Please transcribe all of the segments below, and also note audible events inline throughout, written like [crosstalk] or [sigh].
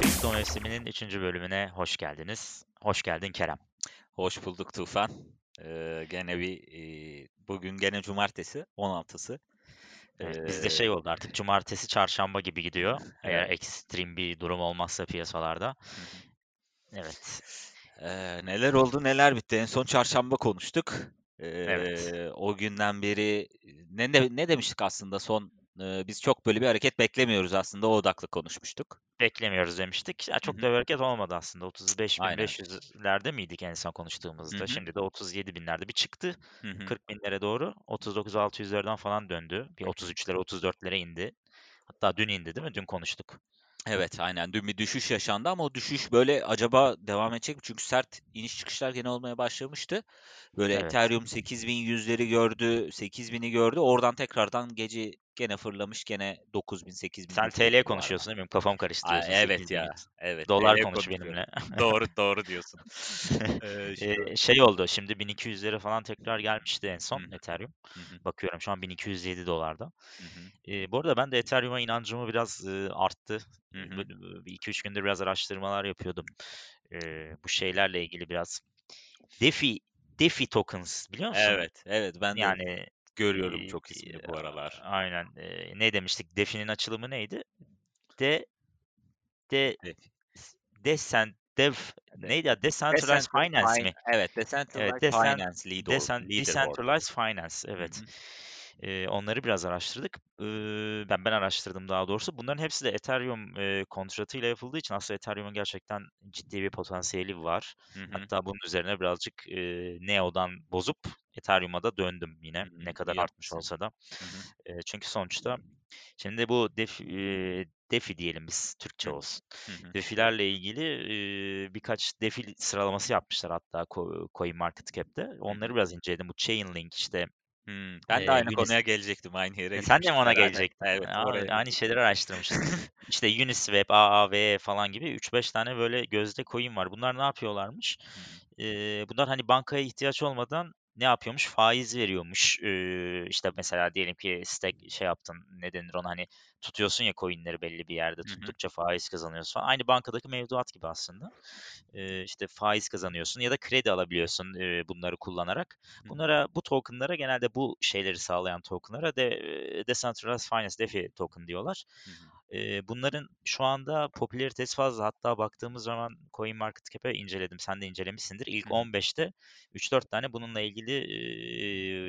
Kripto mevsiminin 3. bölümüne hoş geldiniz. Hoş geldin Kerem. Hoş bulduk Tufan. Ee, gene bir e, bugün gene cumartesi 16'sı. Evet, bizde Ee, şey oldu artık cumartesi çarşamba gibi gidiyor. Eğer ekstrem bir durum olmazsa piyasalarda. Evet. Ee, neler oldu neler bitti. En son çarşamba konuştuk. Evet. O günden beri ne ne, ne demiştik aslında son e, biz çok böyle bir hareket beklemiyoruz aslında o odaklı konuşmuştuk. Beklemiyoruz demiştik. Ya Hı çok hı. da bir hareket olmadı aslında. Aynen. 35.500'lerde miydik en son Hı konuştuğumuzda? hı. Şimdi de 37.000'lerde bir çıktı. Hı hı. 40.000'lere doğru 39.600'lerden falan döndü. Bir Hı hı. 33'lere 34'lere indi. Hatta dün indi değil mi? Dün konuştuk. Evet aynen dün bir düşüş yaşandı ama o düşüş böyle acaba devam edecek mi? Çünkü sert iniş çıkışlar gene olmaya başlamıştı. Böyle Evet. Ethereum 8100'leri gördü, 8000'i gördü. Oradan tekrardan gece gene fırlamış gene 9000 8000 Sen TL konuşuyorsun değil mi? Kafam Aa, karıştırıyorsun. evet 8.000. ya. Evet Dolar TL konuş benimle. [laughs] Doğru doğru diyorsun. [laughs] Ee, şey oldu. Şimdi 1200'lere falan tekrar gelmişti en son. Ethereum. Bakıyorum şu an 1207 dolarda. Hı hı. Eee, bu arada ben de Ethereum'a inancımı biraz eee, arttı. Hı hı. Böyle bir 2-3 gündür biraz araştırmalar yapıyordum. Eee, bu şeylerle ilgili biraz. DeFi, DeFi tokens biliyor musun? Evet, evet ben de Yani görüyorum çok ismini bu aralar. aynen. Eee, ne demiştik? DeFi'nin açılımı neydi? De de DeFi. Decent Dev De neydi ya? Decentralized Decentral Finance fin mi? evet, Evet, Decentralized desen, Finance Leader desen, Leaderboard. Decentralized Finance. Hı Evet. hı. Eee, onları biraz araştırdık. Eee, ben ben araştırdım daha doğrusu. Bunların hepsi de Ethereum eee, kontratıyla yapıldığı için aslında Ethereum'un gerçekten ciddi bir potansiyeli var. Hı hı. Hatta bunun üzerine birazcık eee, Neo'dan bozup Ethereum'a da döndüm yine. Hı hı. Ne kadar İyi artmış yapmışsın. olsa da. Hı hı. Eee, çünkü sonuçta şimdi bu DeFi, eee, DeFi diyelim biz Türkçe olsun. hı. hı. DeFi'lerle ilgili eee, birkaç DeFi sıralaması yapmışlar hatta Co- CoinMarketCap'te. Onları hı. biraz inceledim. Bu Chainlink işte Hımm. Ben de aynı Unis konuya gelecektim. Aynı yere E, sen de mi ona gelecektin? Evet, Aa, oraya aynı şeyleri araştırmışız. [laughs] İşte Uniswap, AAVE falan gibi 3-5 tane böyle gözde coin var. Bunlar ne yapıyorlarmış? Hı. Eee, bunlar hani bankaya ihtiyaç olmadan ne yapıyormuş? Faiz veriyormuş. Eee, işte mesela diyelim ki stake şey yaptın. Ne denir ona hani tutuyorsun ya coinleri belli bir yerde tuttukça faiz kazanıyorsun falan. Aynı bankadaki mevduat gibi aslında. Eee, işte faiz kazanıyorsun ya da kredi alabiliyorsun bunları kullanarak. Bunlara bu tokenlara genelde bu şeyleri sağlayan tokenlara de, Decentralized Finance DeFi token diyorlar. Bunların şu anda popülaritesi fazla. Hatta baktığımız zaman CoinMarketCap'e inceledim. Sen de incelemişsindir. İlk Hı hı. 15'te 3-4 tane bununla ilgili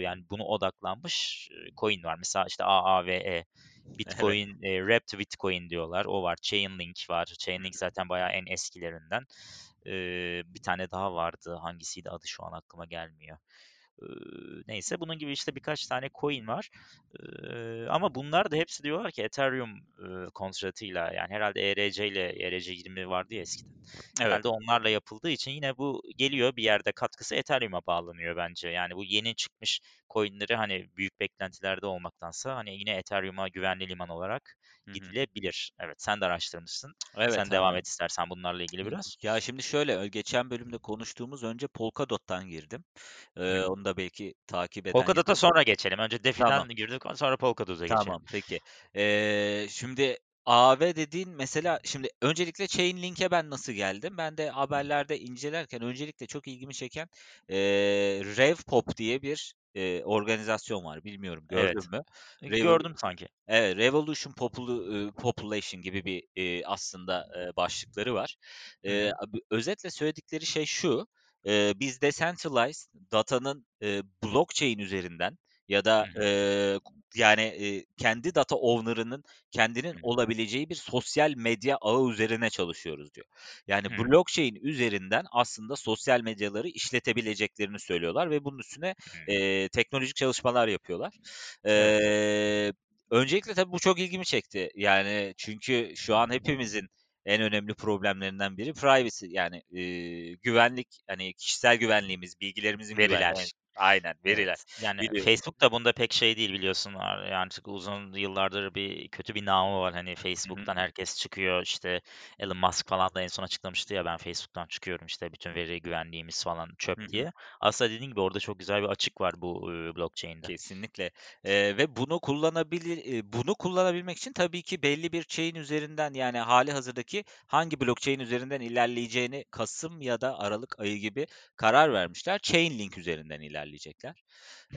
yani bunu odaklanmış coin var. Mesela işte AAVE, Evet. Bitcoin, eee, Wrapped Bitcoin diyorlar. O var. Chainlink var. Chainlink zaten bayağı en eskilerinden. Eee, bir tane daha vardı. Hangisiydi adı şu an aklıma gelmiyor. Neyse bunun gibi işte birkaç tane coin var. Eee, ama bunlar da hepsi diyorlar ki Ethereum eee, kontratıyla yani herhalde ERC ile ERC20 vardı ya eskiden. Evet. Herhalde onlarla yapıldığı için yine bu geliyor bir yerde katkısı Ethereum'a bağlanıyor bence. Yani bu yeni çıkmış coinleri hani büyük beklentilerde olmaktansa hani yine Ethereum'a güvenli liman olarak Hı hı. gidilebilir. Evet sen de araştırmışsın. Evet, Sen devam aynen. et istersen bunlarla ilgili biraz. ya, şimdi şöyle, geçen bölümde konuştuğumuz önce Polkadot'tan girdim. Hı. onu da belki takip eden Polkadot'a sonra geçelim. Önce Tamam. DeFi'den girdik sonra Polkadot'a geçelim. Tamam, peki. Eee, şimdi AAV dediğin mesela şimdi öncelikle Chainlink'e ben nasıl geldim? Ben de haberlerde incelerken öncelikle çok ilgimi çeken eee, RevPop diye bir eee, organizasyon var. Bilmiyorum Evet. gördün mü? E, Revol gördüm sanki. Evet, Revolution Populu eee, Population gibi bir eee, aslında eee, başlıkları var. Hı Eee, hı. abi özetle söyledikleri şey şu: eee, biz decentralized datanın eee, blockchain üzerinden ya da eee, yani eee, kendi data owner'ının kendinin olabileceği bir sosyal medya ağı üzerine çalışıyoruz diyor. Yani hı. blockchain üzerinden aslında sosyal medyaları işletebileceklerini söylüyorlar ve bunun üstüne eee, teknolojik çalışmalar yapıyorlar. Evet. Eee, öncelikle tabii bu çok ilgimi çekti. Yani çünkü şu an hepimizin en önemli problemlerinden biri privacy yani eee, güvenlik hani kişisel güvenliğimiz, bilgilerimizin güvenliği. Veriler. Aynen, veriler. Yani Biliyorsun. Facebook da bunda pek şey değil biliyorsun. Yani çünkü uzun yıllardır bir kötü bir namı var. Hani. Facebook'tan herkes çıkıyor. İşte Elon Musk falan da en son açıklamıştı ya ben Facebook'tan çıkıyorum işte bütün veri güvenliğimiz falan çöp hı. diye. Aslında dediğin gibi orada çok güzel bir açık var bu, blockchain'de. Kesinlikle. Eee, ve bunu kullanabilir bunu kullanabilmek için tabii ki belli bir chain üzerinden yani hâlihazırdaki hangi blockchain üzerinden ilerleyeceğini kasım ya da aralık ayı gibi karar vermişler. Chainlink üzerinden ilerleyecekler.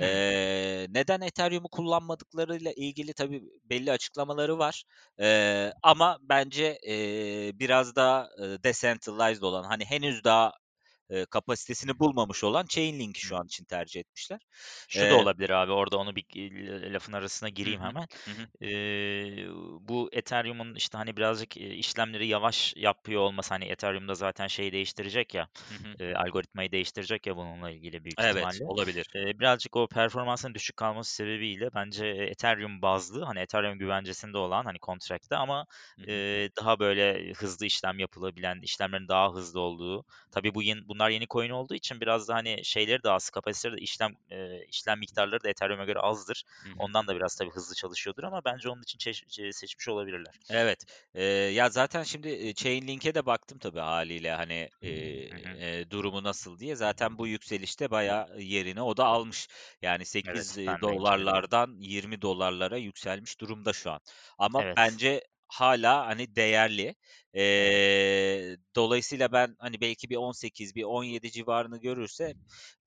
Eee, neden Ethereum'u kullanmadıklarıyla ilgili tabii belli açıklamaları var. Eee, ama bence, eee, biraz daha, ııı, decentralized olan, hani, henüz daha, eee, kapasitesini bulmamış olan Chainlink'i şu an için tercih etmişler. Şu da Eee olabilir abi, orada onu bir lafın arasına gireyim hı. hemen. Hı hı. Eee, bu Ethereum'un, işte, hani, birazcık, eee, işlemleri yavaş yapıyor olması, hani, Ethereum'da zaten şeyi değiştirecek ya, Hı hı. eee, algoritmayı değiştirecek ya bununla ilgili büyük Evet, ihtimalle. olabilir. Eee, birazcık o performansın düşük kalması sebebiyle bence, Ethereum bazlı, hani, Ethereum güvencesinde olan, hani, contract'te ama, Hı hı. eee, daha böyle hızlı işlem yapılabilen, işlemlerin daha hızlı olduğu, tabii bu yen bunlar yeni coin olduğu için biraz da, hani, şeyleri de az, kapasiteleri de işlem, eee, işlem miktarları da Ethereum'a göre azdır. Hı hı. Ondan da biraz tabii hızlı çalışıyordur ama bence onun için eee, seçmiş olabilirler. Evet. Eee, ya, zaten şimdi, eee, Chainlink'e de baktım tabii hâliyle, hani, hı. eee, durumu nasıl diye. Zaten bu yükselişte bayağı yerini o da almış. Yani sekiz Evet, inceledim. dolarlardan $20'lara yükselmiş durumda şu an. Ama Evet. bence hâlâ, hani, değerli. Eee, dolayısıyla ben, hani, belki bir 18, bir 17 civarını görürse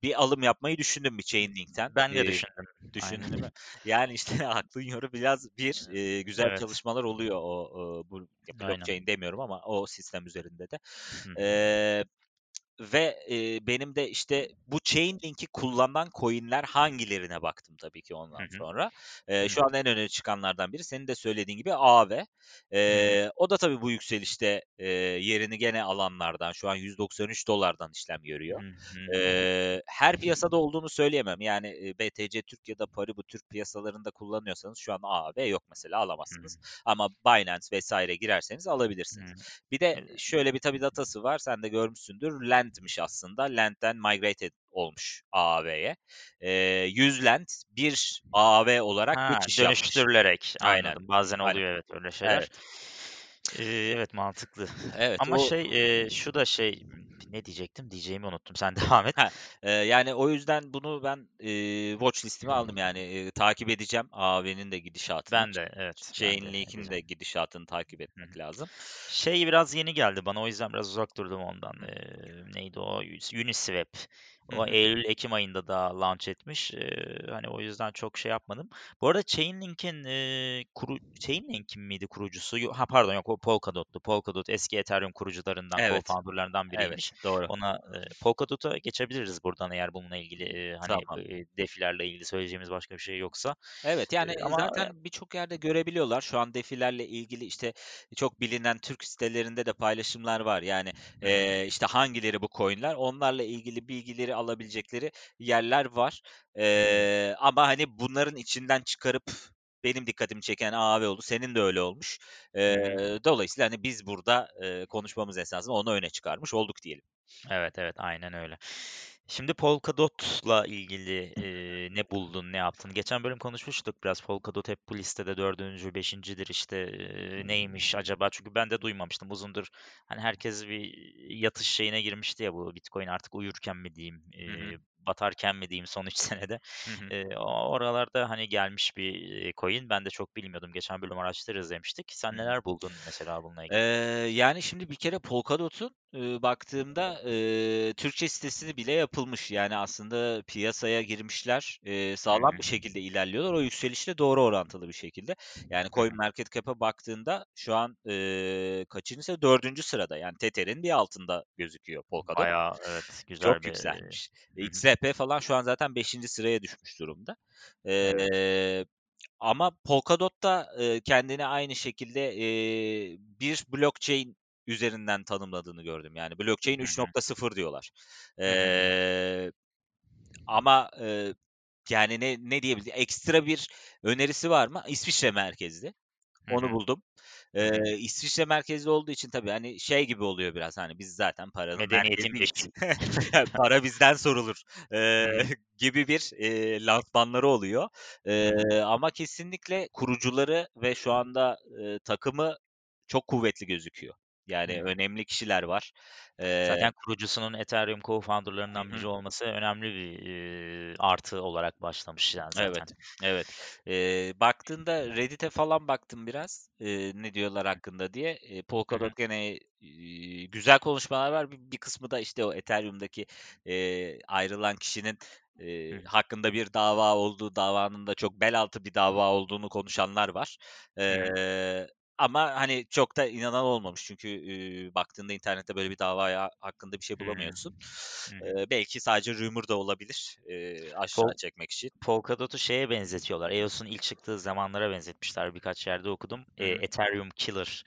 bir alım yapmayı düşündüm bir Chainlink'ten. Ben de Eee, düşündüm. Düşündün değil [laughs] mi? Yani, işte, [laughs] aklın yoru biraz bir, eee, güzel Evet. çalışmalar oluyor o, ııı, bu ya, Aynen. blockchain demiyorum ama o sistem üzerinde de. Hı hı. Ve, eee, benim de, işte, bu Chainlink'i kullanan coin'ler hangilerine baktım tabii ki Hı ondan hı. sonra. Eee, şu an en öne çıkanlardan biri senin de söylediğin gibi. Hımm. Eee, o da tabii bu yükselişte, eee, yerini gene alanlardan. Şu an $193'dan işlem görüyor. Hı hı. Eee, her piyasada olduğunu söyleyemem. Yani, eee, BTC Türk ya da Paribu Türk piyasalarında kullanıyorsanız şu an Aave yok mesela, Hı hı. alamazsınız. Ama Binance vs. girerseniz alabilirsiniz. Hımm. Bir de şöyle bir tabii datası var, sen de görmüşsündür. Lend'miş aslında. Lend'den migrated olmuş Aave'ye. Eee, 100 Lend 1 Aave olarak Ha, yapmış. dönüştürülerek. Aynen. Anladım. Bazen Aynen. oluyor evet öyle şeyler. Evet. Evet, mantıklı. Evet, Ama o şey, eee, şu da şey, ne diyecektim? Diyeceğimi unuttum. Sen [laughs] devam et. Heh, eee, yani, o yüzden bunu ben, eee, watch list'ime aldım. Yani, eee, takip edeceğim Aave'nin de gidişatını. Ben de, evet, ben de Chainlink'in de edeceğim. gidişatını takip Hı hı. etmek lazım. Şey biraz yeni geldi bana, o yüzden biraz uzak durdum ondan. Eee, neydi o? Unis Uniswap. Hı O hı. eylül ekim ayında daha launch etmiş. Eee, hani, o yüzden çok şey yapmadım. Bu arada Chainlink'in, eee, kuru Chainlink'in miydi kurucusu? Ha, pardon, yok o Polkadot'tu. Polkadot eski Ethereum kurucularından, Evet. co-founder'larından biriymiş. Evet, doğru. Ona, eee, Polkadot'a geçebiliriz buradan eğer bununla ilgili, eee, hani, Tamam. eee, DeFi'lerle ilgili söyleyeceğimiz başka bir şey yoksa. Evet, yani, eee, ama, zaten birçok yerde görebiliyorlar. Şu an DeFi'lerle ilgili, işte, çok bilinen Türk sitelerinde de paylaşımlar var. Yani, eee, işte, hangileri bu coin'ler, onlarla ilgili bilgileri alabilecekleri yerler var. Eee, ama, hani, bunların içinden çıkarıp benim dikkatimi çeken Aave oldu. Senin de öyle olmuş. Hı. dolayısıyla, hani, biz burada, eee, konuşmamız esnasında onu öne çıkarmış olduk diyelim. Evet, evet, aynen öyle. Şimdi Polkadot'la ilgili, eee, ne buldun, ne yaptın? Geçen bölüm konuşmuştuk biraz. Polkadot hep bu listede 4'üncü, 5'incidir, işte, eee, neymiş acaba? Çünkü ben de duymamıştım uzundur. Hani, herkes bir yatış şeyine girmişti ya bu Bitcoin artık uyurken mi diyeyim, Hı hı. eee, batarken mi diyeyim son 3 [laughs] senede. Hı hı. Eee, o oralarda, hani, gelmiş bir, coin. Ben de çok bilmiyordum. Geçen bölüm araştırırız demiştik. Sen neler buldun mesela bununla ilgili? yani, şimdi bir kere Polkadot'un, ııı, baktığımda, eee, Türkçe sitesi bile yapılmış. Yani, aslında piyasaya girmişler, Hı sağlam bir şekilde ilerliyorlar. O yükselişle doğru orantılı bir şekilde. Yani, Hı hı. CoinMarketCap'a baktığında şu an, eee, kaçıncı sırada? 4'üncü sırada. Yani, Tether'in bir altında gözüküyor Polkadot. Bayağı, evet, güzel Çok bir, yükselmiş. Hı XRP falan şu an zaten 5'inci sıraya düşmüş durumda. Evet. Eee, ama Polkadot da, eee, kendini aynı şekilde, eee, bir blockchain üzerinden tanımladığını gördüm. Yani, blockchain Hı üç hı. nokta sıfır diyorlar. Hı hı. Eee, ama, eee, yani, ne ne diyebilir ekstra bir önerisi var mı? İsviçre merkezli. Onu buldum. Eee. İsviçre merkezli olduğu için tabii, hani, şey gibi oluyor biraz, hani, biz zaten paranın Medeniyetin merkeziyiz. beşiği. [laughs] Para bizden sorulur, eee, [laughs] gibi bir, eee, lansmanları oluyor. Eee, ama kesinlikle kurucuları ve şu anda, eee, takımı çok kuvvetli gözüküyor. Yani hı. önemli kişiler var. Eee Zaten kurucusunun Ethereum co-founder'larından biri olması önemli bir, eee, artı olarak başlamış yani zaten. Evet, evet. Eee, baktığında Reddit'e falan baktım biraz, eee, ne diyorlar hakkında diye. Hı. Polkadot gene, iii, güzel konuşmalar var. Bir bir kısmı da, işte, o Ethereum'daki, eee, ayrılan kişinin, eee, hı. hakkında bir dava olduğu, davanın da çok bel altı bir dava olduğunu konuşanlar var. Eee, ama, hani, çok da inanan olmamış. Çünkü, eee, baktığında internette böyle bir davaya hakkında bir şey bulamıyorsun. Hı. Eee, belki sadece rumor da olabilir, eee, aşağı Pol çekmek için. Polkadot'u şeye benzetiyorlar. EOS'un ilk çıktığı zamanlara benzetmişler. Birkaç yerde okudum. Eee, hı. Ethereum killer.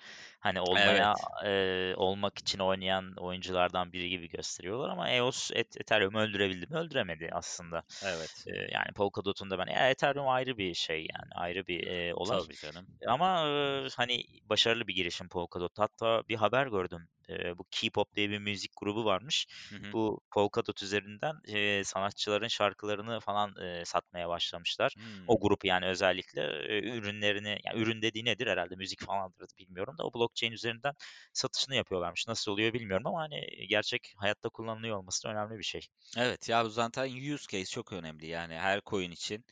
Hani olmaya, Evet. eee, olmak için oynayan oyunculardan biri gibi gösteriyorlar ama EOS Et Ethereum'u öldürebildi mi? Öldüremedi aslında. Evet. Eee, yani Polkadot'un da ben ya Ethereum ayrı bir şey yani ayrı bir, eee, olay. Tabii canım. Ama, ııı, hani, başarılı bir girişim Polkadot. Hatta bir haber gördüm. Eee, bu K-pop diye bir müzik grubu varmış. Hı hı. Bu Polkadot üzerinden, eee, sanatçıların şarkılarını falan, eee, satmaya başlamışlar. Hımm. O grup yani özellikle, eee, ürünlerini, ya ürün dediği nedir herhâlde müzik falandır bilmiyorum da o blockchain üzerinden satışını yapıyorlarmış. Nasıl oluyor bilmiyorum ama, hani, gerçek hayatta kullanılıyor olması da önemli bir şey. Evet, ya, bu zaten use case çok önemli. Yani her coin için,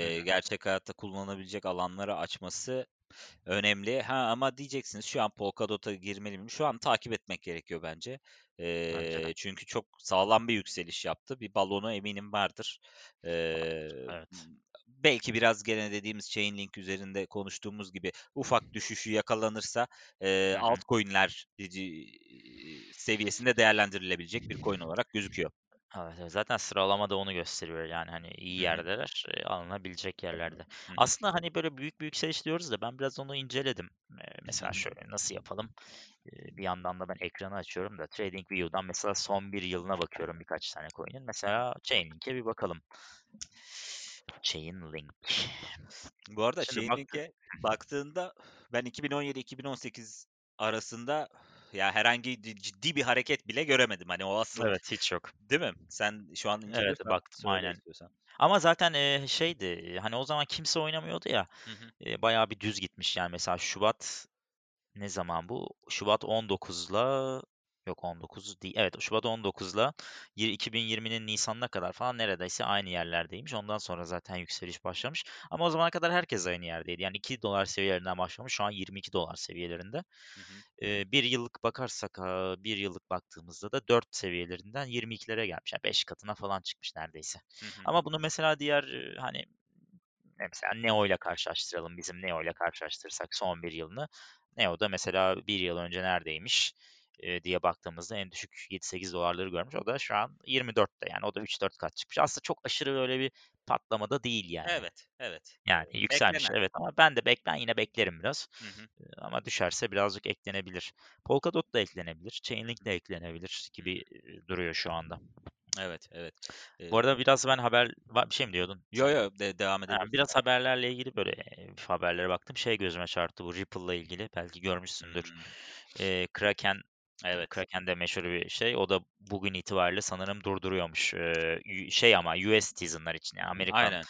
Hı hı. gerçek hayatta kullanılabilecek alanları açması önemli. Ha, ama diyeceksiniz şu an Polkadot'a girmeli miyim? Şu an takip etmek gerekiyor bence. Bence de. Eee, çünkü çok sağlam bir yükseliş yaptı. Bir balonu eminim vardır. Eee, Evet. belki biraz gene dediğimiz Chainlink üzerinde konuştuğumuz gibi ufak düşüşü yakalanırsa, hı. altcoin'ler seviyesinde değerlendirilebilecek bir coin olarak gözüküyor. Evet, evet. Zaten sıralama da onu gösteriyor. Yani, hani, iyi Hı hı. yerdeler, eee, alınabilecek yerlerde. Hı hı. Aslında, hani, böyle büyük bir yükseliş diyoruz da ben biraz onu inceledim. Eee, mesela hı. şöyle nasıl yapalım? Eee, bir yandan da ben ekranı açıyorum da TradingView'dan mesela son bir yılına bakıyorum birkaç tane coin'in. Mesela Chainlink'e bir bakalım. Chainlink. Bu arada Şimdi Chainlink'e baktığında ben 2017-2018 arasında ya herhangi di ciddi bir hareket bile göremedim. Hani o asıl Evet, hiç yok. [laughs] değil mi? Sen şu an Evet, inceliyorsan baktım söyle aynen. istiyorsan. Ama zaten, eee, şeydi, hani, o zaman kimse oynamıyordu ya, Hı hı. eee, bayağı bir düz gitmiş. Yani mesela Şubat Ne zaman bu? Şubat 19'la yok 19 değil. Evet, Şubat 19'la yir 2020'nin nisanına kadar falan neredeyse aynı yerlerdeymiş. Ondan sonra zaten yükseliş başlamış. Ama o zamana kadar herkes aynı yerdeydi. Yani $2 seviyelerinden başlamış. Şu an $22 seviyelerinde. Hı hı. Eee, 1 yıllık bakarsak, 1 yıllık baktığımızda da 4 seviyelerinden 22'lere gelmiş. Yani 5 katına falan çıkmış neredeyse. Hı hı. Ama bunu mesela diğer, hani, mesela Neo'yla karşılaştıralım. Bizim Neo'yla karşılaştırırsak son bir yılını. Neo'da mesela bir yıl önce neredeymiş, diye baktığımızda en düşük $7-8'ları görmüş. O da şu an 24'te yani o da 3-4 kat çıkmış. Aslında çok aşırı öyle bir patlama da değil yani. Evet, evet. Yani yükselmiş beklenen. evet ama ben de bek ben yine beklerim biraz, Hı hı. ama düşerse birazcık eklenebilir. Polkadot da eklenebilir, Chainlink de eklenebilir gibi, duruyor şu anda. Evet, evet. Bu arada biraz ben haber bir şey mi diyordun yo, yo, de devam Ha, edebilirsin. biraz haberlerle ilgili böyle, haberlere baktım. Şey gözüme çarptı bu Ripple'la ilgili. Belki görmüşsündür. Hımm. Eee, Kraken, Evet. Kraken de meşhur bir şey. O da bugün itibariyle sanırım durduruyormuş. Yu şey ama US citizen'lar için yani Amerikan Aynen.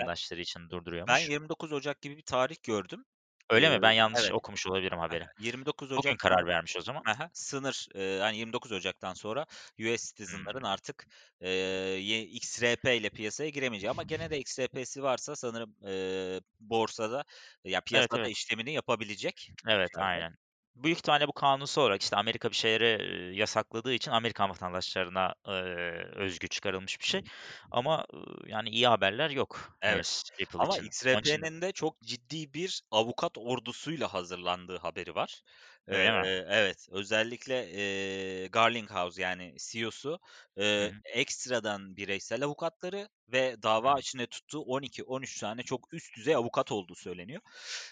Ben vatandaşları için ben durduruyormuş. 29 Ocak gibi bir tarih gördüm. Öyle mi? Ben Eee, yanlış evet. okumuş olabilirim haberi. hı. 29 Bugün Ocak karar vermiş o zaman. Hı. Sınır, eee, hani, 29 Ocak'tan sonra US citizen'ların Hımm. artık, ye XRP ile piyasaya giremeyeceği ama gene de XRP'si varsa sanırım, eee, borsada, ya, Evet, piyasada evet. işlemini yapabilecek Evet, aynen. Büyük ihtimalle bu kanunsal olarak, işte, Amerika bir şeyleri, yasakladığı için Amerikan vatandaşlarına, eee, özgü çıkarılmış bir şey ama, ııı, yani iyi haberler yok Evet. Ripple Ama için XRP'nin de çok ciddi bir avukat ordusuyla hazırlandığı haberi var. Öyle mi? Evet, özellikle, eee, Garlinghouse yani CEO'su, Hı hı. ekstradan bireysel avukatları ve dava hı. içinde tuttuğu 12-13 tane çok üst düzey avukat olduğu söyleniyor.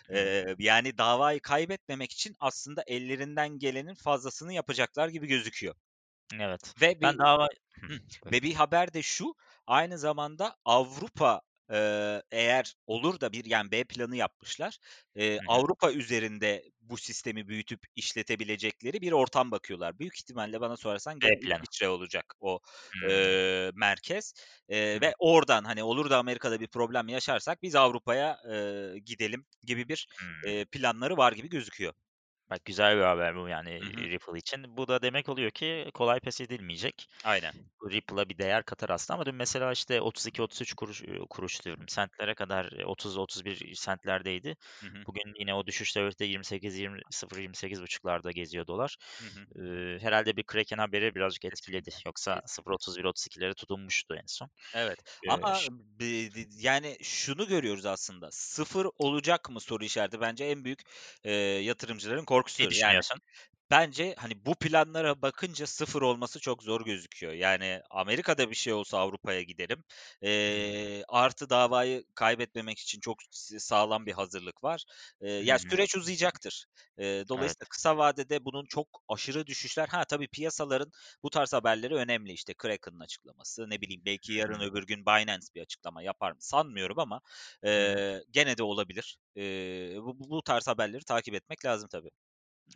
Hı yani davayı kaybetmemek için aslında ellerinden gelenin fazlasını yapacaklar gibi gözüküyor. Evet. Ve bir Ben dava buyur. Ve bir haber de şu, aynı zamanda Avrupa eee, eğer olur da bir yani B planı yapmışlar. Hı hı. Avrupa üzerinde bu sistemi büyütüp işletebilecekleri bir ortam bakıyorlar. Büyük ihtimalle bana sorarsan B planı. İsviçre olacak o, eee, merkez, hı. ve oradan, hani, olur da Amerika'da bir problem yaşarsak biz Avrupa'ya, eee, gidelim gibi bir, eee, planları var gibi gözüküyor. Bak güzel bir haber bu yani, Hı hı. eee, Ripple için. Bu da demek oluyor ki kolay pes edilmeyecek. Aynen. Ripple'a bir değer katar aslında ama dün mesela işte 32-33 kuruş, kuruş diyorum, sentlere kadar, eee, 30-31 sentlerdeydi. Hı hı. Bugün yine o düşüş seviyede 28-20 0.28.5'larda geziyor dolar. Eee, herhâlde bir Kraken haberi birazcık etkiledi. Yoksa kesinlikle. 0.31-32'lere tutunmuştu en son. Evet Eee, ama yani şunu görüyoruz aslında, sıfır olacak mı soru işareti bence en büyük, eee, yatırımcıların Ne korkusudur. Yani düşünüyorsun? Bence, hani, bu planlara bakınca sıfır olması çok zor gözüküyor. Yani, Amerika'da bir şey olsa Avrupa'ya hı. Eee, artı davayı kaybetmemek için çok sağlam bir hazırlık var. Hı ya, hı. süreç uzayacaktır. Eee, dolayısıyla Evet. kısa vadede bunun çok aşırı düşüşler Ha, tabii piyasaların bu tarz haberleri önemli. İşte, Kraken'ın açıklaması, ne bileyim, belki yarın öbür gün Binance bir açıklama yapar mı sanmıyorum ama, eee, gene de olabilir. Bu bu bu tarz haberleri takip etmek lazım tabii.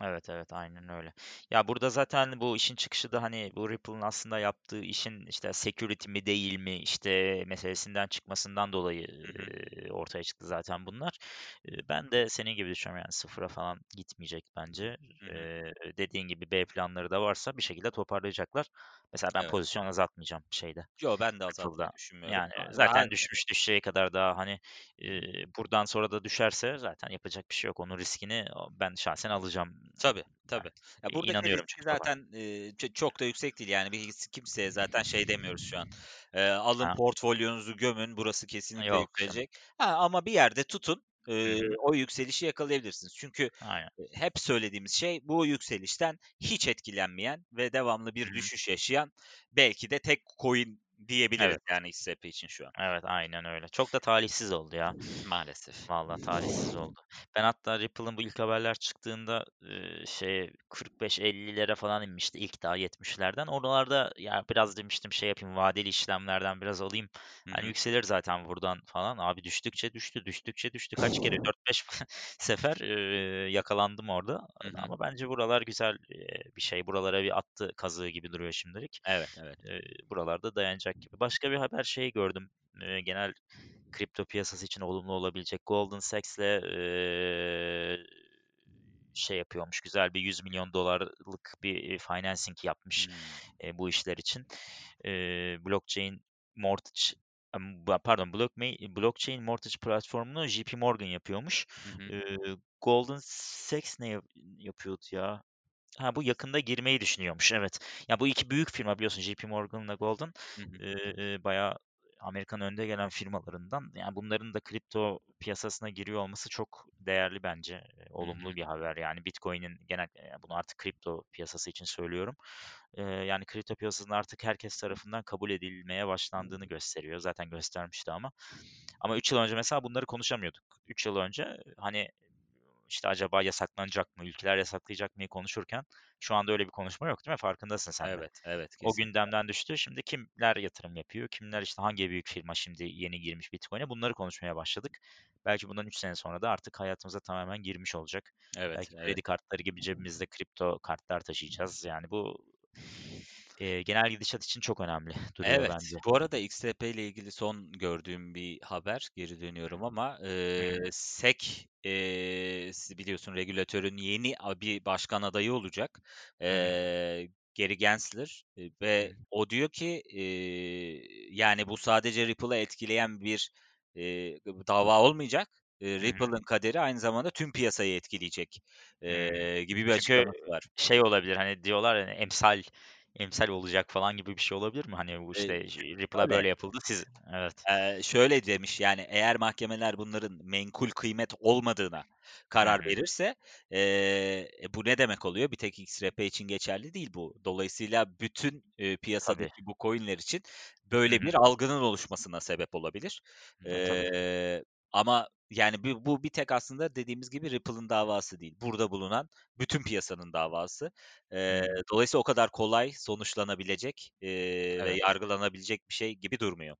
Evet, evet, aynen öyle. Ya, burada zaten bu işin çıkışı da, hani, bu Ripple'ın aslında yaptığı işin, işte, security mi değil mi, işte, meselesinden çıkmasından dolayı, Hı hı. eee, ortaya çıktı zaten bunlar. Eee, ben de senin gibi düşünüyorum, yani, sıfıra falan gitmeyecek bence. Hı hı. Eee, dediğin gibi B planları da varsa bir şekilde toparlayacaklar. Mesela ben Evet. pozisyon azaltmayacağım şeyde, Yo, ben de azaltmayı düşünmüyorum. Yani, A ha zaten düşmüş düşeceği kadar daha, hani, eee, buradan sonra da düşerse zaten yapacak bir şey yok. Onun riskini ben şahsen alacağım. Tabii, Yani, tabii. Ya, İ buradaki inanıyorum çünkü zaten, ç çok da yüksek değil. Yani, biz kimseye zaten şey demiyoruz şu an, eee, alın Ha, portfolyonuzu gömün, burası kesinlikle yok yükselecek. Ha, ama bir yerde tutun, Hı. o yükselişi yakalayabilirsiniz. Çünkü, Aynen. hep söylediğimiz şey bu yükselişten hiç etkilenmeyen ve devamlı bir hı. düşüş yaşayan belki de tek coin diyebiliriz, Evet, yani, XRP için şu an. evet, aynen öyle. Çok da talihsiz oldu ya. Maalesef. Vallahi talihsiz oldu. Ben hatta Ripple'ın bu ilk haberler çıktığında, şeye 45-50'lere falan inmişti ilk daha 70'lerden. Oralarda ya biraz demiştim şey yapayım, vadeli işlemlerden biraz alayım. Hı Hani hı. yükselir zaten buradan falan. Abi düştükçe düştü, düştükçe düştü. Kaç kere [laughs] 4-5 [laughs] sefer, yakalandım orada. Hı hı. Ama bence buralar güzel, bir şey. Buralara bir attı kazığı gibi duruyor şimdilik. Evet, evet. Buralarda dayanacak gibi. Başka bir haber şeyi gördüm. Eee, genel kripto piyasası için olumlu olabilecek. Goldman Sachs'le eee, şey yapıyormuş, güzel bir $100 milyon dolarlık bir financing yapmış Hımm. eee, bu işler için. Eee, blockchain mortgage pardon blockchain, blockchain mortgage platformunu JP Morgan yapıyormuş. Hı hı. Golden Sachs ne yap- yapıyordu ya? Ha, bu yakında girmeyi düşünüyormuş, evet. Ya, bu 2 büyük firma biliyorsun JP Morgan'la Goldman, Hı bayağı Amerika'nın önde gelen firmalarından. Yani bunların da kripto piyasasına giriyor olması çok değerli bence. Eee, Hı olumlu hı. bir haber. Yani Bitcoin'in genel eee, bunu artık kripto piyasası için söylüyorum. Eee, yani kripto piyasasının artık herkes tarafından kabul edilmeye başlandığını gösteriyor. Zaten göstermişti ama. Ama 3 yıl önce mesela bunları konuşamıyorduk. 3 yıl önce, hani, işte acaba yasaklanacak mı, ülkeler yasaklayacak mıyı konuşurken şu anda öyle bir konuşma yok değil mi? Farkındasın sen de. Evet, evet, O gündemden düştü. Şimdi kimler yatırım yapıyor? Kimler işte hangi büyük firma şimdi yeni girmiş Bitcoin'e? Bunları konuşmaya başladık. Belki bundan 3 sene sonra da artık hayatımıza tamamen girmiş olacak. Evet, Belki evet. kredi kartları gibi cebimizde kripto kartlar taşıyacağız. Yani bu eee, genel gidişat için çok önemli duruyor Evet, bence. bu arada XRP ile ilgili son gördüğüm bir haber, geri dönüyorum ama, hı. SEC, eee, siz biliyorsun regülatörün yeni bir başkan adayı olacak. Eee, Gary Gensler, Hı ve o diyor ki, eee, yani bu sadece Ripple'ı etkileyen bir, eee, dava olmayacak. Hı. Ripple'ın kaderi aynı zamanda tüm piyasayı etkileyecek, eee, gibi bir açıklaması var. şey olabilir, hani, diyorlar ya, hani, emsal emsal olacak falan gibi bir şey olabilir mi? Hani, bu, işte, j Ripple'a böyle yapıldı, siz Evet. Eee, şöyle demiş, yani, eğer mahkemeler bunların menkul kıymet olmadığına karar hı. verirse, e, bu ne demek oluyor? Bir tek XRP için geçerli değil bu. Dolayısıyla bütün, Tabii. piyasadaki bu coin'ler için böyle hı. bir algının oluşmasına sebep olabilir. E, tabii. Eee, ama, yani, bu bu bir tek aslında dediğimiz gibi Ripple'ın davası değil. Burada bulunan bütün piyasanın davası. Hı. dolayısıyla o kadar kolay sonuçlanabilecek, ve Evet. yargılanabilecek bir şey gibi durmuyor.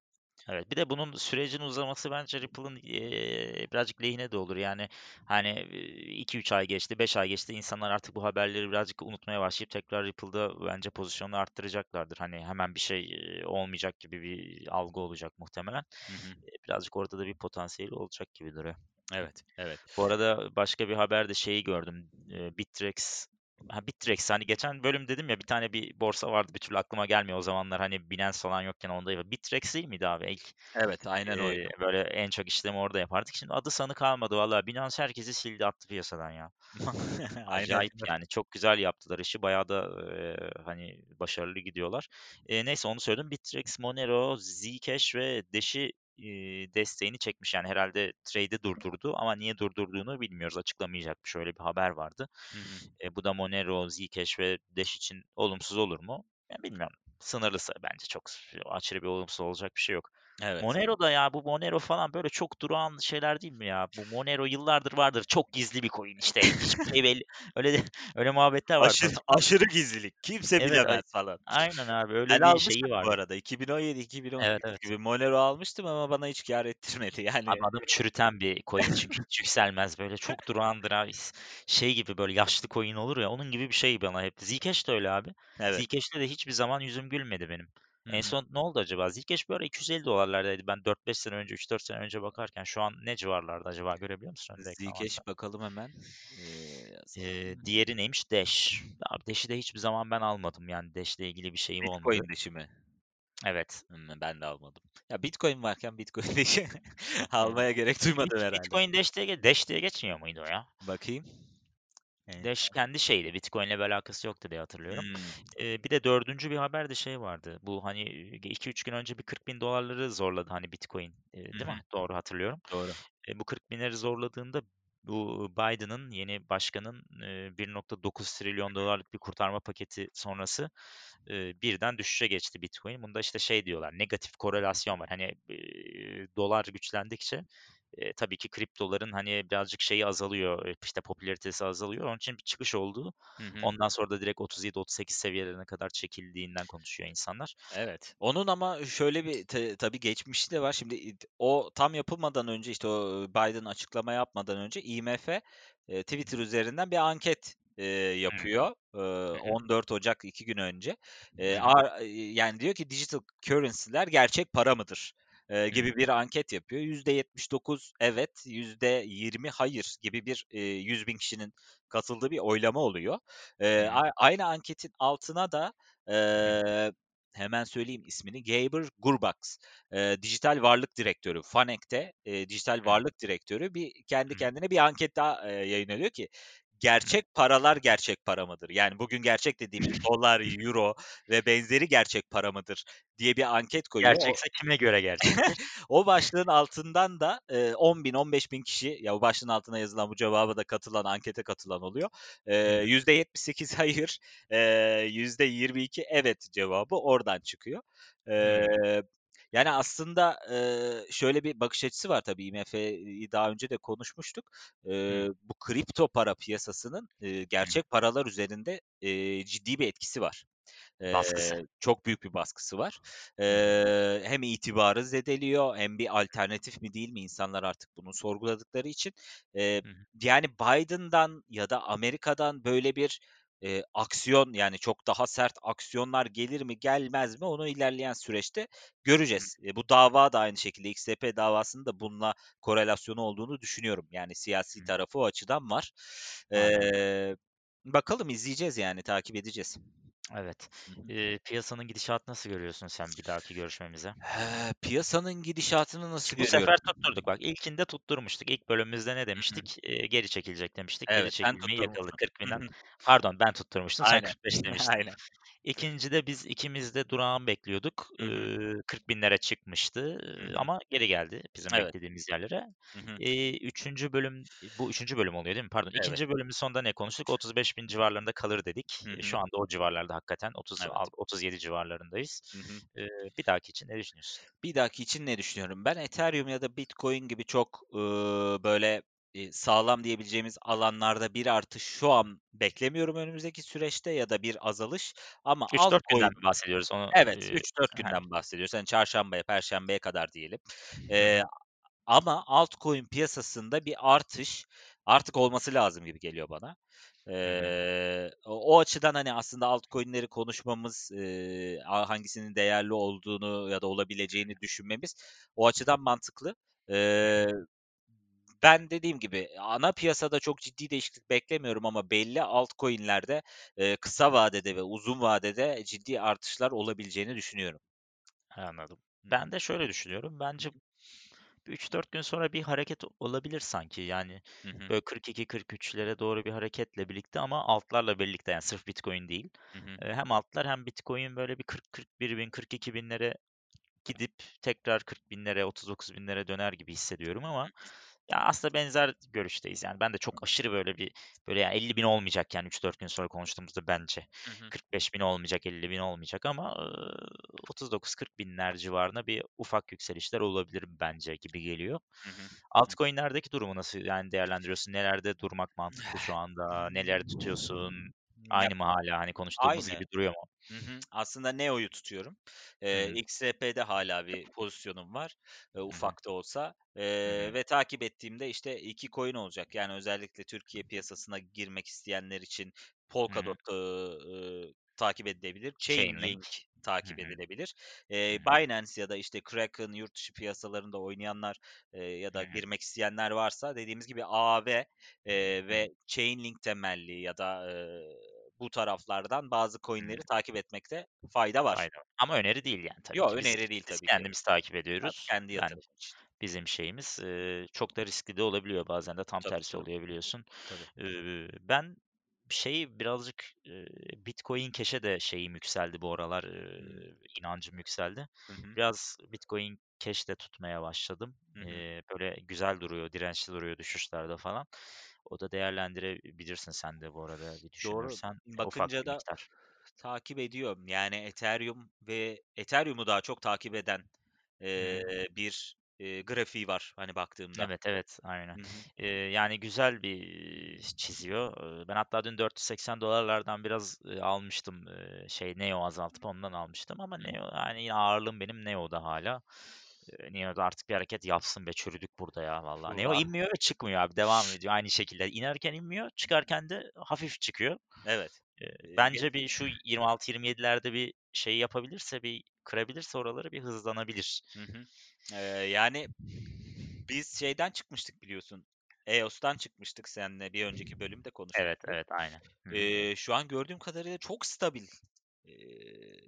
Evet, bir de bunun sürecin uzaması bence Ripple'ın, eee, birazcık lehine de olur. Yani, hani, eee, 2-3 ay geçti, 5 ay geçti, insanlar artık bu haberleri birazcık unutmaya başlayıp tekrar Ripple'da bence pozisyonunu arttıracaklardır. Hani, hemen bir şey, eee, olmayacak gibi bir algı olacak muhtemelen. Hı hı. Eee, birazcık orada da bir potansiyeli olacak gibi duruyor. Evet, evet. Bu arada başka bir haberde şeyi gördüm, eee, Bittrex ha, Bittrex, hani, geçen bölüm dedim ya, bir tane bir borsa vardı, bir türlü aklıma gelmiyor. O zamanlar, hani, Binance falan yokken onda Bittrex değil miydi abi ilk? Evet, aynen Eee, oydu. böyle en çok işlemi orada yapardık. Şimdi adı sanı kalmadı valla. Binance herkesi sildi attı piyasadan ya. [laughs] [laughs] Aynen Acayip öyle. yani. Çok güzel yaptılar işi. Bayağı da, eee, hani, başarılı gidiyorlar. Eee, neyse onu söyledim. Bittrex, Monero, Zcash ve Dash'i, desteğini çekmiş. Yani herhâlde trade'i durdurdu ama niye durdurduğunu bilmiyoruz. Açıklamayacakmış. Öyle bir haber vardı. Hı hı. Eee, bu da Monero, Zcash ve Dash için olumsuz olur mu? Ya bilmiyorum. Sınırlısa bence çok aşırı bir olumsuz olacak bir şey yok. Evet. Monero da ya bu Monero falan böyle çok durağan şeyler değil mi ya? Bu Monero yıllardır vardır. Çok gizli bir coin işte. Hiçbir şey [laughs] belli öyle öyle muhabbetler vardı Aşırı aşırı gizlilik. Kimse Evet, bilemez falan. aynen abi Ben öyle bir şeyi almıştım bu arada. 2017-2018 Evet, evet. gibi Monero almıştım ama bana hiç kâr ettirmedi. [laughs] Yani Abi adamı çürüten bir coin çünkü hiç yükselmez böyle çok durağandır abi. Şey gibi böyle yaşlı coin olur ya onun gibi bir şey bana hep. Zcash de öyle abi. Evet. Zcash'te de hiçbir zaman yüzüm gülmedi benim. En son ne oldu acaba? Zcash bir ara $250'lardaydı. Ben 4-5 sene önce, 3-4 sene önce bakarken şu an ne civarlarda acaba görebiliyor musun? Zcash bakalım hemen. Eee, yazalım. diğeri neymiş? Dash. Abi Dash'i de hiçbir zaman ben almadım yani Dash'le ilgili bir şeyim olmadı. Bitcoin Dash'i mi? Evet. Ben de almadım. Ya Bitcoin varken Bitcoin Dash'i [laughs] almaya gerek duymadım Bit herhâlde. Bitcoin Dash diye Dash diye geçmiyor muydu o ya? Bakayım. Dash kendi şeydi, Bitcoin'le bir alakası yoktu diye hatırlıyorum. hımm. Eee, bir de 4'üncü bir haber de şey vardı. Bu, hani, 2-3 gün önce bir $40.000'ları zorladı, hani, Bitcoin, Hı değil hı. mi? Doğru hatırlıyorum. Doğru. Eee, bu 40.000'leri zorladığında bu Biden'ın, yeni başkanın, eee, $1.9 trilyon dolarlık bir kurtarma paketi sonrası, birden düşüşe geçti Bitcoin. Bunda, işte, şey diyorlar, negatif korelasyon var. Hani, dolar güçlendikçe, eee, tabii ki kriptoların, hani, birazcık şeyi azalıyor, işte, popülaritesi azalıyor. Onun için bir çıkış oldu. Hı hı. Ondan sonra da direkt 37-38 seviyelerine kadar çekildiğinden konuşuyor insanlar. Evet. Onun ama şöyle bir te tabii geçmişi de var. Şimdi o tam yapılmadan önce, işte, o Biden açıklama yapmadan önce IMF, eee, Twitter üzerinden bir anket, Hıı. yapıyor. Hı. 14 Ocak 2 gün önce. Hı. ar yani diyor ki dijital currency'ler gerçek para mıdır, hı. gibi bir anket yapıyor. %79 evet, %20 hayır gibi bir, eee, 100.000 kişinin katıldığı bir oylama oluyor. A aynı anketin altına da, eee, hemen söyleyeyim ismini, Gabor Gurbax, eee, dijital varlık direktörü, Fanek'te, eee, dijital varlık direktörü bir kendi kendine bir anket daha, eee, yayınlıyor ki. Gerçek paralar gerçek para mıdır? Yani bugün gerçek dediğimiz [laughs] dolar, euro ve benzeri gerçek para mıdır diye bir anket koyuyor. O Gerçekse kime göre gerçektir? [laughs] o başlığın altından da, eee, 10.000, 15.000 kişi, ya, o başlığın altına yazılan bu cevaba da katılan, ankete katılan oluyor. Hı. %78 hayır, eee, %22 evet cevabı oradan çıkıyor. Hımm. Yani aslında, eee, şöyle bir bakış açısı var tabii IMF'yi daha önce de konuşmuştuk. Eee, bu kripto para piyasasının, hı. gerçek paralar üzerinde, eee, ciddi bir etkisi var. Baskısı. Çok büyük bir baskısı var. Eee, hem itibarı zedeliyor hem bir alternatif mi değil mi insanlar artık bunu sorguladıkları için. Hı. yani Biden'dan ya da Amerika'dan böyle bir, eee, aksiyon, yani çok daha sert aksiyonlar gelir mi gelmez mi onu ilerleyen süreçte göreceğiz. Eee, bu dava da aynı şekilde XRP davasının da bununla korelasyonu olduğunu düşünüyorum. Yani siyasi tarafı o açıdan var. Eee, bakalım izleyeceğiz yani takip edeceğiz. Evet. Hı hı. Eee, piyasanın gidişatını nasıl görüyorsun sen bir dahaki görüşmemize? Eee, piyasanın gidişatını nasıl bu görüyorum? sefer tutturduk bak. İlkinde tutturmuştuk. İlk bölümümüzde ne Hı hı. demiştik? Eee, geri çekilecek demiştik. Geri Evet, sen çekilmeyi yakaladık tutturmuştun. 40.000'den. Hı hı. Pardon ben tutturmuştum. Sen Aynen. 45 [laughs] demiştin. Aynen. 2'ncide biz ikimiz de durağan bekliyorduk. Hı hı. Eee, 40.000'lere çıkmıştı, Hı eee, hı. ama geri geldi bizim Evet. beklediğimiz yerlere. Hı hı. Eee, 3'üncü bölüm bu 3'üncü bölüm oluyor değil mi? Pardon. Evet. 2'nci bölümün sonunda ne konuştuk? 35.000 civarlarında kalır dedik. Hı Eee, hı. şu anda o civarlarda hakikaten. 30 al Evet. 37 civarlarındayız. Hı hı. Eee, bir dahaki için ne düşünüyorsun? Bir dahaki için ne düşünüyorum? Ben Ethereum ya da Bitcoin gibi çok, ııı, böyle sağlam diyebileceğimiz alanlarda bir artış şu an beklemiyorum önümüzdeki süreçte ya da bir azalış ama 3-4 günden altcoin mi bahsediyoruz? Onu, Evet, eee, 3-4 he. günden bahsediyoruz. Hani çarşambaya, perşembeye kadar diyelim. Hı. ama altcoin piyasasında bir artış artık olması lazım gibi geliyor bana. Eee, o açıdan, hani, aslında altcoin'leri konuşmamız, a hangisinin değerli olduğunu ya da olabileceğini düşünmemiz o açıdan mantıklı. Eee, ben dediğim gibi ana piyasada çok ciddi değişiklik beklemiyorum ama belli altcoin'lerde, eee, kısa vadede ve uzun vadede ciddi artışlar olabileceğini düşünüyorum. Anladım. Ben de şöyle düşünüyorum. Bence. 3-4 gün sonra bir hareket olabilir sanki. Yani, Hı hı. böyle 42-43'lere doğru bir hareketle birlikte ama altlarla birlikte, yani sırf Bitcoin değil. Hı hı. Hem altlar hem Bitcoin böyle bir 40-41.000, 42.000'lere gidip tekrar 40.000'lere, 39.000'lere döner gibi hissediyorum ama. Ya, aslında benzer görüşteyiz. Yani ben de çok aşırı böyle bir, böyle ya 50.000 olmayacak yani 3-4 gün sonra konuştuğumuzda bence. Hı hı. 45.000 olmayacak, 50.000 olmayacak ama, ııı, 39-40.000'ler civarında bir ufak yükselişler olabilir bence gibi geliyor. Hı hı. Altcoin'lerdeki durumu nasıl yani değerlendiriyorsun? Nelerde durmak mantıklı şu anda? [laughs] Neleri tutuyorsun? Aynı mı hâlâ, hani, konuştuğumuz aynı. gibi duruyor mu? Hı hı. Aslında Neo'yu tutuyorum. Hı. XRP'de hâlâ bir pozisyonum var, hı. ufak da olsa, hı. ve takip ettiğimde, işte, 2 coin olacak. Yani özellikle Türkiye piyasasına girmek isteyenler için Hı hı. Polkadot, ııı, ııı, takip edilebilir. Chainlink. Takip hı. edilebilir. Hı. Binance ya da, işte, Kraken yurt dışı piyasalarında oynayanlar, eee, ya da hı. girmek isteyenler varsa dediğimiz gibi Hı hı. ve Chainlink temelli ya da, eee, bu taraflardan bazı coin'leri takip etmekte fayda var. Fayda. Ama öneri değil yani tabii Yo, ki. Biz öneri değil biz tabii ki. kendimiz takip Tabii, ediyoruz. kendi Yani için. bizim şeyimiz, eee, çok da riskli de olabiliyor bazen de tam Tabii, tersi tabii. oluyor biliyorsun. Tabii. Eee, ben şeyi birazcık, eee, Bitcoin Cash'e de şeyim yükseldi bu aralar, eee, inancım yükseldi. Hı hı. Biraz Bitcoin Cash de tutmaya başladım. Hı hı. Eee, böyle güzel duruyor, dirençli duruyor düşüşlerde falan. O da değerlendirebilirsin sen de bu arada bir Doğru. düşünürsen. Ufak Bakınca bir da miktar. takip ediyorum. Yani Ethereum ve Ethereum'u daha çok takip eden, Hı eee, bir, eee, grafiği var, hani, baktığımda. Evet, evet, aynen. Hı yani güzel bir çiziyor. Ben hatta dün $480'lardan biraz, eee, almıştım, eee, şey Neo azaltıp ondan almıştım ama Hı. Neo yani yine ağırlığım benim Neo'da hâlâ. Neo'da artık bir hareket yapsın be, çürüdük burada ya vallahi. Neo inmiyor ve çıkmıyor abi, devam ediyor aynı şekilde. İnerken inmiyor, çıkarken de hafif çıkıyor. Evet. Bence bir şu 26-27'lerde bir şey yapabilirse, bir kırabilirse oraları bir hızlanabilir. Hı hı. Eee, yani biz şeyden çıkmıştık biliyorsun, EOS'tan çıkmıştık seninle bir önceki bölümde Evet, konuşmuştuk. evet, aynen. Eee, şu an gördüğüm kadarıyla çok stabil,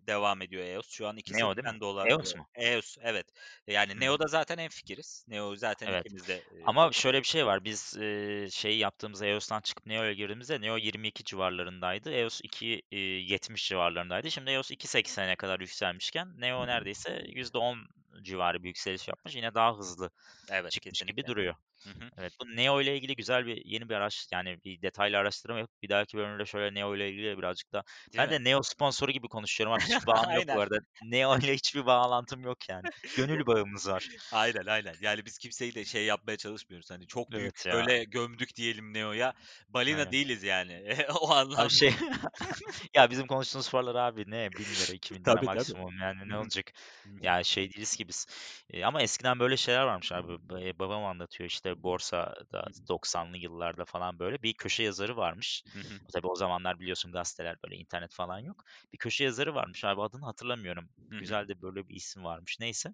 devam ediyor EOS. Şu an iki Neo değil mi? seksen dolar EOS mu? EOS evet. Yani Hımm. Neo'da zaten hemfikiriz. Neo zaten Evet. ikimiz de, Ama şöyle bir şey var. Biz, eee, şeyi yaptığımızda EOS'tan çıkıp Neo'ya girdiğimizde Neo 22 civarlarındaydı. EOS 2, eee, 70 civarlarındaydı. Şimdi EOS 2.80'e kadar yükselmişken Neo neredeyse %10 civarı bir yükseliş yapmış. Yine daha hızlı Evet, çıkmış gibi duruyor. Hı hı. Evet, bu Neo ile ilgili güzel bir yeni bir araç yani bir detaylı araştırma yapıp bir dahaki bölümde şöyle Neo ile ilgili birazcık daha Değil Ben mi? de Neo sponsoru gibi konuşuyorum ama hiçbir [laughs] bağım yok bu Aynen. arada. Neo ile hiçbir bağlantım yok yani. Gönül bağımız var. Aynen, aynen. Yani biz kimseyi de şey yapmaya çalışmıyoruz, hani, çok büyük Evet ya, böyle gömdük diyelim Neo'ya. Balina aynen. değiliz yani [laughs] o Abi anlamda. şey [laughs] ya bizim konuştuğumuz paralar abi ne bin lira, iki bin lira Tabii, tabii. maksimum yani ne hı. olacak? Hı hı. Ya şey değiliz ki biz. Eee, ama eskiden böyle şeyler varmış abi. Ba babam anlatıyor işte borsada Hı hı. 90'lı yıllarda falan böyle bir köşe yazarı varmış. Hı hı. Tabii o zamanlar biliyorsun gazeteler böyle internet falan yok. Bir köşe yazarı varmış abi adını hatırlamıyorum. Hı hı. Güzel de böyle bir isim varmış neyse.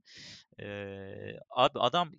Eee, abi adam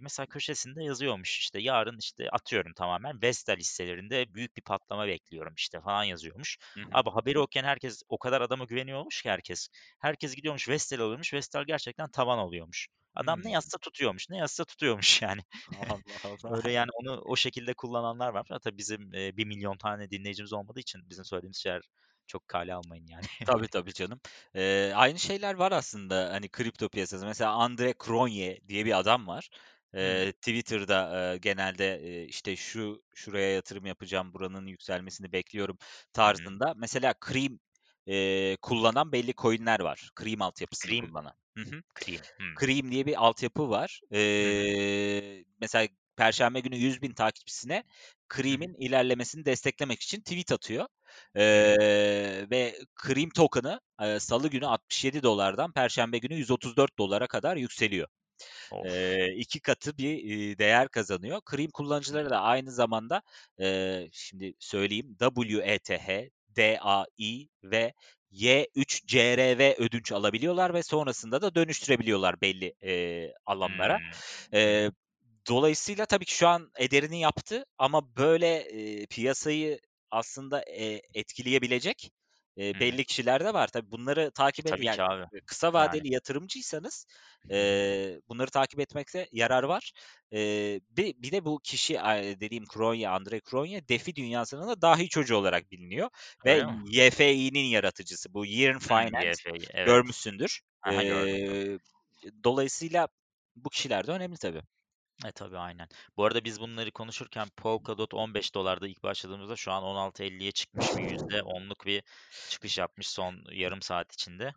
mesela köşesinde yazıyormuş işte yarın işte atıyorum tamamen Vestel hisselerinde büyük bir patlama bekliyorum işte falan yazıyormuş. Hı hı. Abi haberi okuyan herkes o kadar adama güveniyormuş ki herkes. Herkes gidiyormuş Vestel alıyormuş. Vestel gerçekten tavan oluyormuş. Adam ne Hımm. yazsa tutuyormuş. Ne yazsa tutuyormuş [laughs] yani. Allah Öyle Allah. yani onu o şekilde kullananlar var. Tabii bizim, eee, 1.000.000 tane dinleyicimiz olmadığı için bizim söylediğimiz şeyler çok kale almayın yani. [laughs] Tabii, tabii canım. Eee, aynı şeyler var aslında, hani, kripto piyasası. Mesela Andre Cronje diye bir adam var. Eee, Twitter'da, eee, genelde, eee, işte, şu şuraya yatırım yapacağım, buranın yükselmesini bekliyorum tarzında. Mesela Cream, eee, kullanan belli coin'ler var. Cream altyapısını Cream kullanan. Hı hı. Cream. Hımm. Cream diye bir altyapı var. Hı hı. Eee, mesela perşembe günü 100.000 takipçisine Hı hı. Cream'in ilerlemesini desteklemek için tweet atıyor. Eee, ve Cream token'ı, eee, salı günü $67'dan perşembe günü $134'a kadar yükseliyor. Of! Eee, 2 katı bir, iii, değer kazanıyor. Cream Hı hı. kullanıcıları da aynı zamanda, eee, şimdi söyleyeyim WETH, DAI ve Y3CRV ödünç alabiliyorlar ve sonrasında da dönüştürebiliyorlar belli, eee, alanlara. Eee, hı. dolayısıyla tabii ki şu an ederini yaptı ama böyle, eee, piyasayı aslında, eee, etkileyebilecek, hı. belli kişiler de var. Tabii bunları E, takip ed tabii yani, abi. eee, kısa Yani. vadeli yatırımcıysanız, Hı hı. eee, bunları takip etmekte yarar var. Eee, bir bir de bu kişi, dediğim Cronje, Andrei Cronje, DeFi dünyasının da dahi çocuğu olarak biliniyor ve mi? YFI'nin yaratıcısı. Bu Yearn Hımm, Finance YFI, evet. görmüşsündür. Gördüm. Eee, dolayısıyla bu kişiler de önemli tabii. E, tabii, aynen. Bu arada biz bunları konuşurken Polkadot $15'da ilk başladığımızda şu an $16.50'ye çıkmış ve %10'luk bir çıkış yapmış son yarım saat içinde.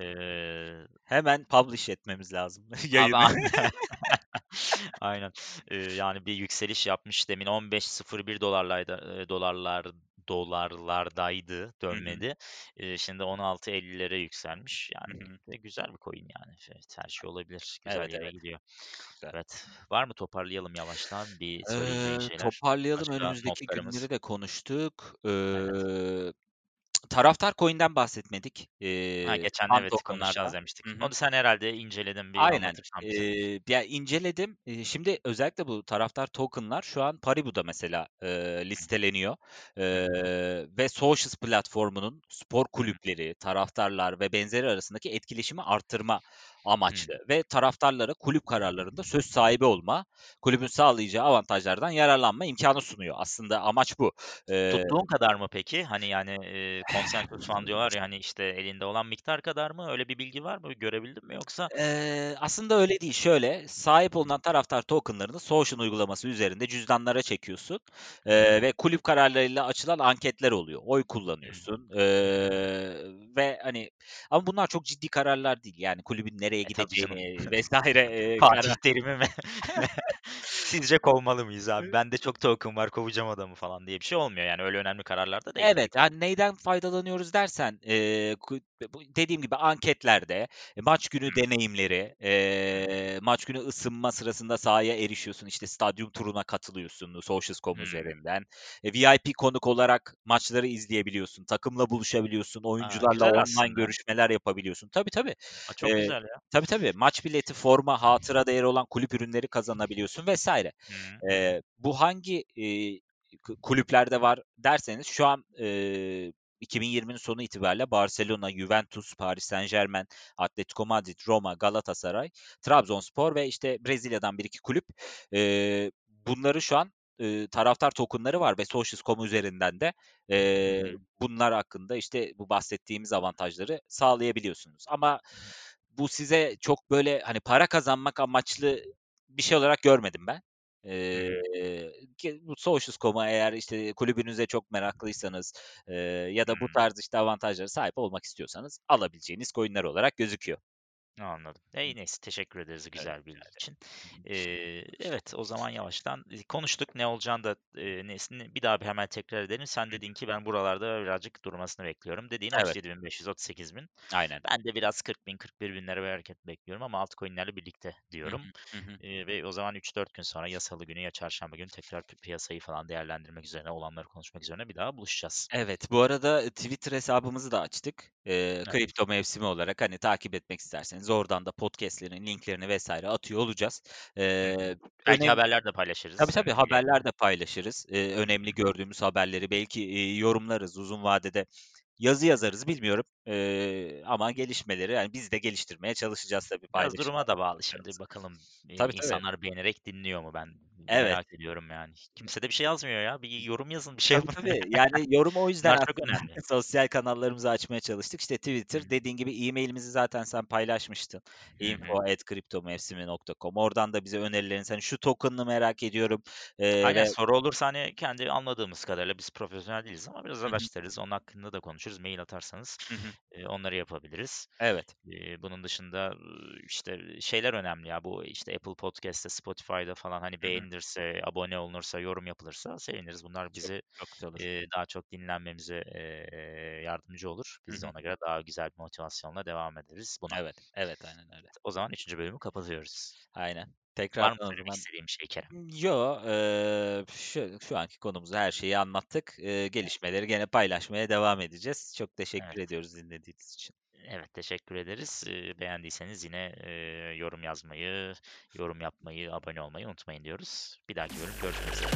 Eee Hemen publish etmemiz lazım [laughs] Abi, yayını. aynen. [laughs] Aynen. Eee, yani bir yükseliş yapmış. Demin $15.01'laydı, eee, dolarlar dolarlardaydı, dönmedi. Eee, şimdi $16.50'lere yükselmiş. Yani hı. e, güzel bir coin yani. Evet, her şey olabilir. Güzel Evet, yere evet. gidiyor. Güzel. Evet. Var mı toparlayalım yavaştan bir söyleyeceğin Eee, şeyler? toparlayalım. Başka Önümüzdeki notlarımız? günleri de konuştuk. Evet. Taraftar coin'den bahsetmedik, Ha, eee, geçen evet, konuşacağız demiştik. Hı hı. Onu sen herhâlde inceledin. Bir Aynen. Eee, ya, inceledim. Eee, şimdi özellikle bu taraftar token'lar şu an Paribu'da mesela, hı. listeleniyor, hı. ve Socios platformunun spor kulüpleri, taraftarlar ve benzeri arasındaki etkileşimi arttırma Amaçlı ve taraftarlara kulüp kararlarında söz sahibi olma, kulübün sağlayacağı avantajlardan yararlanma imkânı sunuyor. Aslında amaç bu. Eee Tuttuğun kadar mı peki? Hani, yani, eee, consensus [laughs] fund diyorlar ya, hani, işte, elinde olan miktar kadar mı? Öyle bir bilgi var mı? Görebildin mi yoksa? Eee, aslında öyle değil. Şöyle, sahip Hı hı. olunan taraftar token'larını Social uygulaması üzerinde cüzdanlara çekiyorsun, Hı hı. ve kulüp kararlarıyla açılan anketler oluyor. Oy Hı hı. kullanıyorsun, Hı hı. eee, ve, hani, ama bunlar çok ciddi kararlar değil. Yani kulübün nereye E, tabii canım. gideceğini vs. eee, Fatih Terim'i mi? [laughs] Sizce kovmalı mıyız abi? Bende çok token var, kovacağım adamı falan diye bir şey olmuyor yani. Öyle önemli kararlar da değil Evet, ki. hani, neyden faydalanıyoruz dersen, bu dediğim gibi anketlerde, e, maç günü deneyimleri, maç günü ısınma sırasında sahaya erişiyorsun, işte, stadyum turuna katılıyorsun Socios.com Hımm. üzerinden. E, VIP konuk olarak maçları izleyebiliyorsun, takımla buluşabiliyorsun, oyuncularla güzel online aslında. görüşmeler yapabiliyorsun. Tabii, tabii. A, çok Eee, güzel ya. Tabii, tabii. Maç bileti, forma, hatıra değeri olan kulüp ürünleri kazanabiliyorsun. Hı hı. Eee, bu hangi, ku kulüplerde var derseniz şu an, eee, 2020'nin sonu itibariyle Barcelona, Juventus, Paris Saint-Germain, Atletico Madrid, Roma, Galatasaray, Trabzonspor ve, işte, Brezilya'dan 1-2 kulüp, eee, bunların şu an, ııı, taraftar token'ları var ve Socios.com üzerinden de, hı. bunlar hakkında, işte, bu bahsettiğimiz avantajları sağlayabiliyorsunuz. Ama bu size çok, böyle, hani, para kazanmak amaçlı bir şey olarak görmedim ben. Ki bu Socios.com'a eğer, işte, kulübünüze çok meraklıysanız, eee, ya da bu tarz, işte, avantajlara sahip olmak istiyorsanız alabileceğiniz coin'ler olarak gözüküyor. Anladım. E, neyse teşekkür ederiz güzel bilgi için. Eee, evet, o zaman yavaştan, konuştuk. Ne olacağını da, eee, nesini bir daha bir hemen tekrar edelim. Sen dedin ki ben buralarda birazcık durmasını bekliyorum. Dediğin Evet. 37.500-38.000. Aynen. Ben de biraz 40.000-41.000'lere bir hareket bekliyorum ama altcoin'lerle birlikte Hı diyorum. hı. Hı hı. Eee, ve o zaman 3-4 gün sonra ya salı günü ya çarşamba günü tekrar pi piyasayı falan değerlendirmek üzerine, olanları konuşmak üzerine bir daha buluşacağız. Evet, bu arada, Twitter hesabımızı da açtık. Evet. kripto mevsimi olarak, hani, takip etmek isterseniz oradan da podcast'lerin linklerini vs. atıyor olacağız. Eee, Belki önem haberler de Tabii, paylaşırız, tabii, yayında. haberler de paylaşırız. Hı önemli gördüğümüz haberleri belki, iii, yorumlarız uzun vadede. Yazı yazarız, bilmiyorum, eee, ama gelişmeleri, yani, biz de geliştirmeye çalışacağız tabii Biraz duruma da bağlı şimdi bakalım, Tabii, tabii. insanlar beğenerek dinliyor mu? Ben Evet. merak ediyorum yani. Kimse de bir şey yazmıyor ya. Bir yorum yazın, bir şey Tabii, yapın. tabii. Yani, yorumu o [laughs] yüzden Bunlar çok aslında önemli. [laughs] sosyal kanallarımızı açmaya çalıştık. İşte, Twitter, hı. dediğin gibi e-mail'imizi zaten sen paylaşmıştın. Hı hı. info@kriptomevsimi.com. Oradan da bize önerilerinizi, hani, şu token'ı merak ediyorum, eee, Aynen, ve soru olursa, hani, kendi anladığımız kadarıyla biz profesyonel değiliz ama biraz Hı hı. araştırırız. Onun hakkında da konuşuruz mail atarsanız. Hı hı. Eee, onları yapabiliriz. Evet. Eee, bunun dışında, işte, şeyler önemli ya, bu, işte, Apple Podcast'te, Spotify'da falan, hani, Hı hı. Beğenilirse, abone olunursa, yorum yapılırsa seviniriz. Bunlar Çok, bizi, çok olur. eee, daha çok dinlenmemize, eee, yardımcı olur. Biz de hı. ona göre daha güzel bir motivasyonla devam ederiz buna. Evet, evet, aynen öyle. O zaman 3. bölümü kapatıyoruz. Aynen. Var mı söylemek zaman istediğin bir şey Kerem? Yo, eee, şu şu anki konumuzda her şeyi anlattık. Eee, gelişmeleri gene paylaşmaya devam edeceğiz. Çok teşekkür Evet. ediyoruz dinlediğiniz için. Evet, teşekkür ederiz. Beğendiyseniz yine, yorum yazmayı, yorum yapmayı, abone olmayı unutmayın diyoruz. Bir dahaki bölüm görüşmek üzere.